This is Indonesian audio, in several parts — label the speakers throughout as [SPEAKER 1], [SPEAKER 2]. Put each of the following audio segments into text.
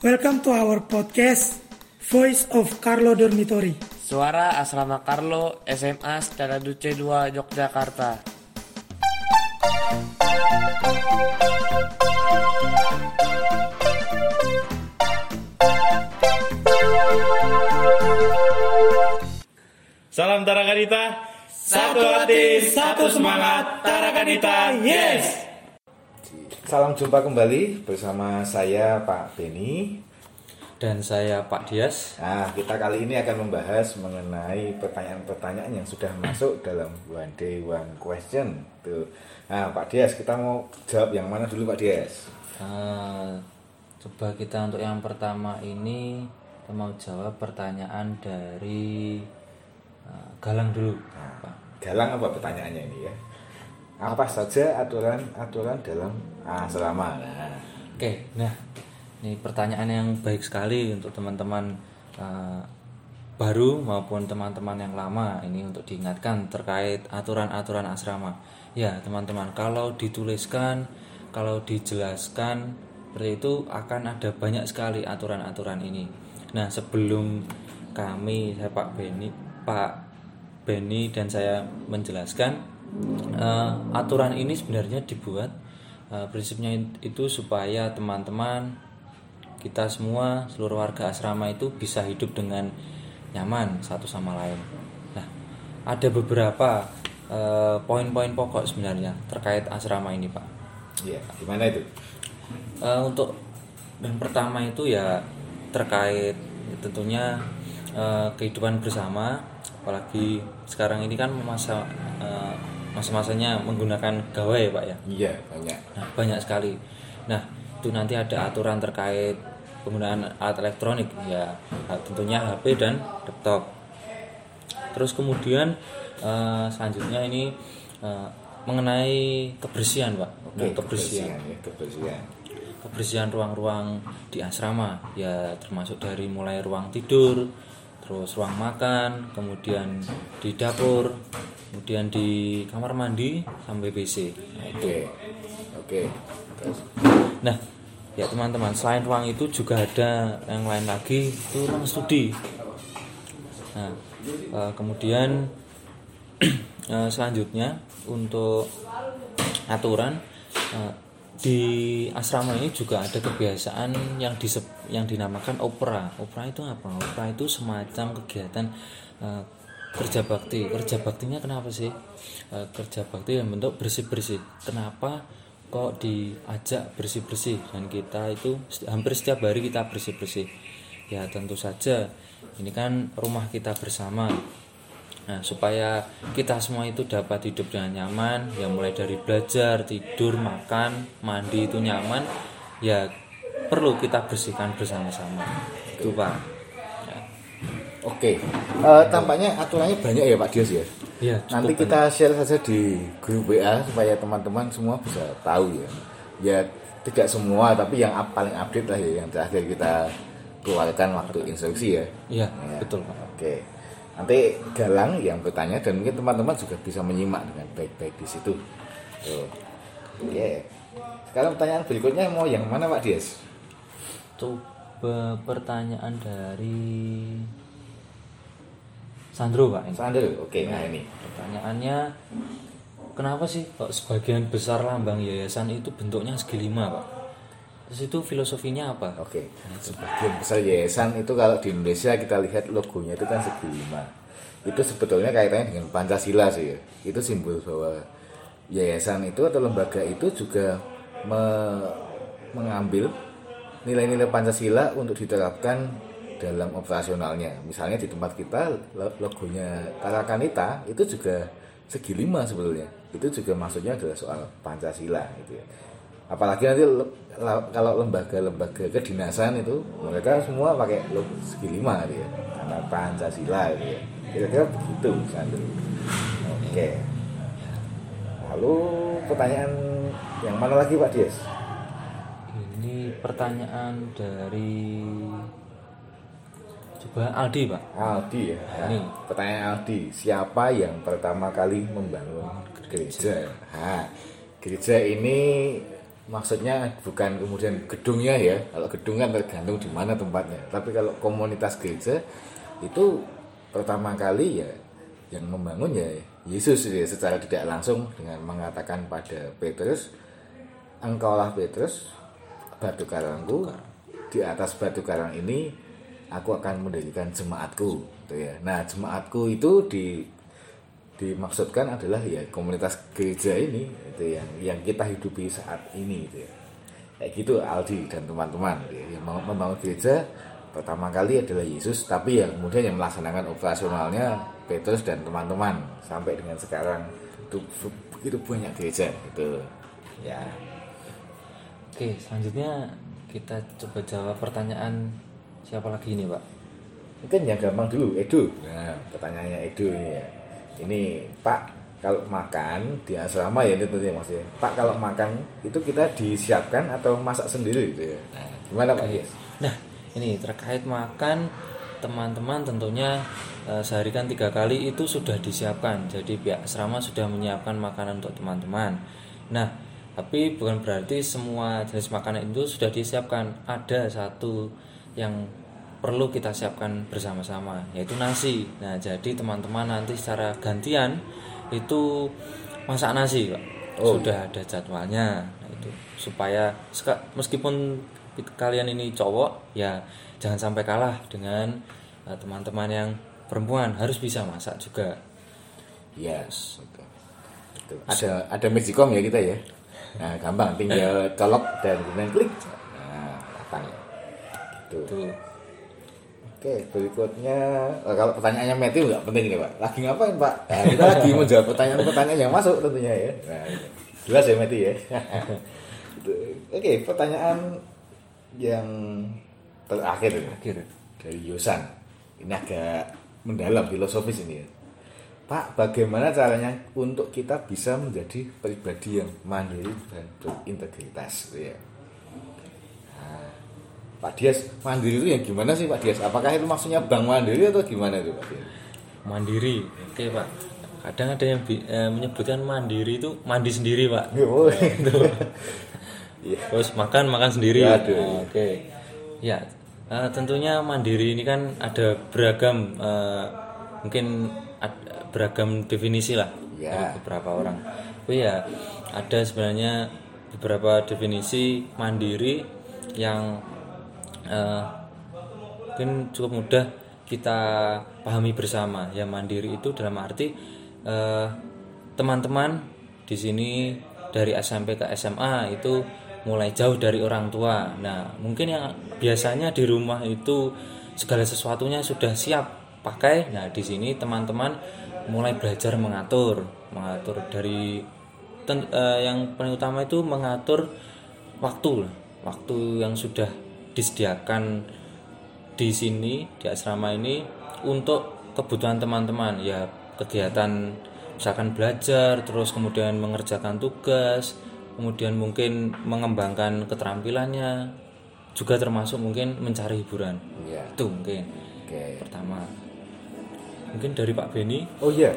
[SPEAKER 1] Welcome to our podcast, Voice of Carlo Dormitory.
[SPEAKER 2] Suara Asrama Carlo SMA Secara Duce 2 Yogyakarta.
[SPEAKER 3] Salam Tarakanita. Satu hati, satu semangat. Tarakanita, yes.
[SPEAKER 4] Salam jumpa kembali bersama saya Pak Beni.
[SPEAKER 5] dan saya Pak Dias.
[SPEAKER 4] Nah, kita kali ini akan membahas mengenai pertanyaan-pertanyaan yang sudah masuk dalam one day one question. Tuh. Nah, Pak Dias, kita mau jawab yang mana dulu Pak Dias?
[SPEAKER 5] Eh, coba kita untuk yang pertama ini kita mau jawab pertanyaan dari eh, Galang dulu, Pak.
[SPEAKER 4] Galang apa pertanyaannya ini ya? Apa saja aturan-aturan dalam asrama? Nah,
[SPEAKER 5] Oke, nah ini pertanyaan yang baik sekali untuk teman-teman eh, baru maupun teman-teman yang lama ini untuk diingatkan terkait aturan-aturan asrama. Ya, teman-teman, kalau dituliskan, kalau dijelaskan seperti itu akan ada banyak sekali aturan-aturan ini. Nah, sebelum kami saya Pak Beni, Pak Beni dan saya menjelaskan eh, aturan ini sebenarnya dibuat eh, prinsipnya itu supaya teman-teman kita semua seluruh warga asrama itu bisa hidup dengan nyaman satu sama lain. Nah, ada beberapa eh, poin-poin pokok sebenarnya terkait asrama ini, Pak.
[SPEAKER 4] iya, gimana itu?
[SPEAKER 5] Eh, untuk yang pertama itu ya terkait tentunya eh, kehidupan bersama, apalagi sekarang ini kan masa masa-masanya menggunakan gawai, Pak ya.
[SPEAKER 4] Iya, banyak.
[SPEAKER 5] Nah, banyak sekali. Nah, itu nanti ada aturan terkait penggunaan alat elektronik ya tentunya HP dan laptop. Terus kemudian eh, selanjutnya ini eh, mengenai kebersihan, Pak. Nah,
[SPEAKER 4] Oke,
[SPEAKER 5] kebersihan.
[SPEAKER 4] ya, kebersihan.
[SPEAKER 5] Kebersihan ruang-ruang di asrama ya termasuk dari mulai ruang tidur, terus ruang makan, kemudian di dapur, kemudian di kamar mandi sampai WC. Nah, itu.
[SPEAKER 4] Oke. Oke.
[SPEAKER 5] Nah, ya teman-teman, selain ruang itu juga ada yang lain lagi, itu ruang studi. Nah, eh, kemudian eh, selanjutnya untuk aturan eh, di asrama ini juga ada kebiasaan yang disep- yang dinamakan opera. Opera itu apa? Opera itu semacam kegiatan eh, kerja bakti. Kerja baktinya kenapa sih? Eh, kerja bakti yang bentuk bersih-bersih. Kenapa kok diajak bersih-bersih dan kita itu hampir setiap hari kita bersih-bersih ya tentu saja ini kan rumah kita bersama nah supaya kita semua itu dapat hidup dengan nyaman ya mulai dari belajar tidur makan mandi itu nyaman ya perlu kita bersihkan bersama-sama itu pak ya,
[SPEAKER 4] Oke, Eh, tampaknya aturannya banyak ya Pak Dias ya.
[SPEAKER 5] ya
[SPEAKER 4] Nanti kita share saja di grup WA supaya teman-teman semua bisa tahu ya. Ya tidak semua tapi yang up- paling update lah ya yang terakhir kita keluarkan waktu instruksi ya.
[SPEAKER 5] Iya,
[SPEAKER 4] Ya.
[SPEAKER 5] betul Pak.
[SPEAKER 4] Oke. Nanti Galang yang bertanya dan mungkin teman-teman juga bisa menyimak dengan baik-baik di situ. Oke. Sekarang pertanyaan berikutnya mau yang mana Pak Dias?
[SPEAKER 5] Coba pertanyaan dari Sandro Pak ini.
[SPEAKER 4] Sandro. Oke, nah ini.
[SPEAKER 5] Pertanyaannya kenapa sih kok sebagian besar lambang yayasan itu bentuknya segi lima Pak? Terus itu filosofinya apa?
[SPEAKER 4] Oke, sebagian besar yayasan itu kalau di Indonesia kita lihat logonya itu kan segi lima. Itu sebetulnya kaitannya dengan Pancasila sih ya. Itu simbol bahwa yayasan itu atau lembaga itu juga me- mengambil nilai-nilai Pancasila untuk diterapkan dalam operasionalnya. Misalnya di tempat kita lo- logonya Tarakanita itu juga segi lima sebetulnya. Itu juga maksudnya adalah soal Pancasila gitu ya apalagi nanti kalau lembaga-lembaga kedinasan itu mereka semua pakai logo segi lima gitu ya. Karena Pancasila gitu ya. Kira-kira begitu Sandro oke. Lalu pertanyaan yang mana lagi Pak Dias?
[SPEAKER 5] Ini pertanyaan dari coba Aldi Pak.
[SPEAKER 4] Aldi ya.
[SPEAKER 5] Ini.
[SPEAKER 4] pertanyaan Aldi siapa yang pertama kali membangun gereja? Nah, gereja ini maksudnya bukan kemudian gedungnya ya. Kalau gedung kan tergantung di mana tempatnya. Tapi kalau komunitas gereja itu pertama kali ya yang membangun ya Yesus ya secara tidak langsung dengan mengatakan pada Petrus engkaulah Petrus batu karangku. Di atas batu karang ini aku akan mendirikan jemaatku gitu ya. Nah jemaatku itu di dimaksudkan adalah ya komunitas gereja ini itu yang yang kita hidupi saat ini gitu ya. Kayak gitu Aldi dan teman-teman gitu ya. yang mau membangun gereja pertama kali adalah Yesus tapi ya kemudian yang melaksanakan operasionalnya Petrus dan teman-teman sampai dengan sekarang. Itu begitu banyak gereja gitu. Ya.
[SPEAKER 5] Oke, selanjutnya kita coba jawab pertanyaan siapa lagi ini, Pak?
[SPEAKER 4] mungkin yang gampang dulu Edo nah pertanyaannya Edo ini ya ini Pak kalau makan di asrama ya itu tentunya maksudnya Pak kalau makan itu kita disiapkan atau masak sendiri gitu ya nah, gimana Pak Yes?
[SPEAKER 5] Nah, ini terkait makan teman-teman tentunya eh, sehari kan tiga kali itu sudah disiapkan. Jadi pihak asrama sudah menyiapkan makanan untuk teman-teman. Nah, tapi bukan berarti semua jenis makanan itu sudah disiapkan. Ada satu yang perlu kita siapkan bersama-sama yaitu nasi. Nah, jadi teman-teman nanti secara gantian itu masak nasi, Pak.
[SPEAKER 4] Oh,
[SPEAKER 5] sudah ada jadwalnya. Nah, itu supaya meskipun kalian ini cowok ya jangan sampai kalah dengan eh, teman-teman yang perempuan harus bisa masak juga.
[SPEAKER 4] Yes. Gitu. Gitu. Ada ada magicom ya kita ya. Nah, gampang tinggal colok dan kemudian klik. Nah, datang. Gitu.
[SPEAKER 5] Tuh.
[SPEAKER 4] Oke, berikutnya eh, kalau pertanyaannya Matthew nggak penting nih Pak. Lagi ngapain Pak? Nah, kita lagi menjawab pertanyaan-pertanyaan yang masuk tentunya ya. Nah, jelas ya Matthew ya. Oke, pertanyaan yang terakhir ini
[SPEAKER 5] Akhir.
[SPEAKER 4] dari Yosan. Ini agak mendalam filosofis ini ya. Pak, bagaimana caranya untuk kita bisa menjadi pribadi yang mandiri dan berintegritas? Ya. Pak Dias, mandiri itu yang gimana sih Pak Dias? Apakah itu maksudnya bank mandiri atau gimana itu Pak Dias?
[SPEAKER 5] Mandiri. Oke, Pak. Kadang ada yang bi- eh, menyebutkan mandiri itu mandi sendiri, Pak.
[SPEAKER 4] Oh,
[SPEAKER 5] Iya. Terus makan makan sendiri.
[SPEAKER 4] Aduh.
[SPEAKER 5] Nah, Oke. Ya, eh, tentunya mandiri ini kan ada beragam eh, mungkin ad- beragam definisi lah
[SPEAKER 4] Ya.
[SPEAKER 5] dari beberapa orang. Tapi ya ada sebenarnya beberapa definisi mandiri yang eh, mungkin cukup mudah kita pahami bersama. Ya mandiri itu dalam arti eh, teman-teman di sini dari SMP ke SMA itu mulai jauh dari orang tua. Nah, mungkin yang biasanya di rumah itu segala sesuatunya sudah siap pakai. Nah, di sini teman-teman mulai belajar mengatur, mengatur dari ten- eh, yang paling utama itu mengatur waktu, waktu yang sudah disediakan di sini di asrama ini untuk kebutuhan teman-teman ya kegiatan misalkan belajar terus kemudian mengerjakan tugas kemudian mungkin mengembangkan keterampilannya juga termasuk mungkin mencari hiburan
[SPEAKER 4] Iya.
[SPEAKER 5] itu mungkin
[SPEAKER 4] Oke.
[SPEAKER 5] pertama mungkin dari Pak Beni
[SPEAKER 4] Oh iya.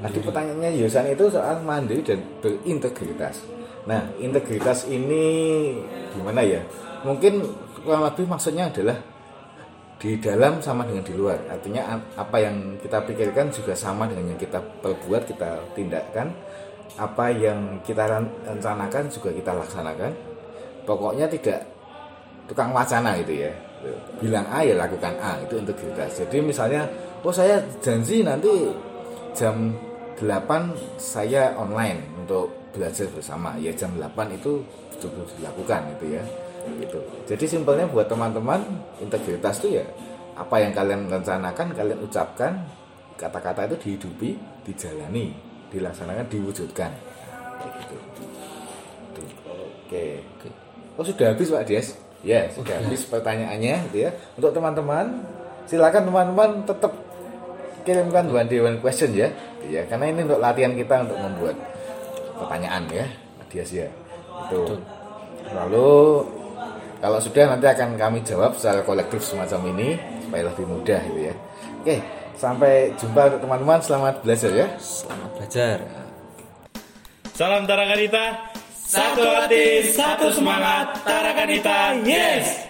[SPEAKER 4] Tadi pertanyaannya Yosan itu soal mandiri dan berintegritas. Nah, integritas ini gimana ya? Mungkin kurang lebih maksudnya adalah di dalam sama dengan di luar. Artinya apa yang kita pikirkan juga sama dengan yang kita perbuat, kita tindakan. Apa yang kita rencanakan juga kita laksanakan. Pokoknya tidak tukang wacana gitu ya bilang A ya lakukan A itu integritas jadi misalnya oh saya janji nanti jam 8 saya online untuk belajar bersama ya jam 8 itu betul-betul dilakukan gitu ya gitu jadi simpelnya buat teman-teman integritas itu ya apa yang kalian rencanakan kalian ucapkan kata-kata itu dihidupi dijalani dilaksanakan diwujudkan gitu Tuh, oke Oh sudah habis Pak Des? Ya sudah habis pertanyaannya gitu ya. Untuk teman-teman silakan teman-teman tetap kirimkan one day one question ya. Ya karena ini untuk latihan kita untuk membuat pertanyaan ya Dias ya. Itu. Lalu kalau sudah nanti akan kami jawab secara kolektif semacam ini supaya lebih mudah gitu ya. Oke, sampai jumpa untuk teman-teman. Selamat belajar ya.
[SPEAKER 5] Selamat belajar.
[SPEAKER 3] Salam Tarakanita. Satu hati, satu semangat. Tarakanita, yes.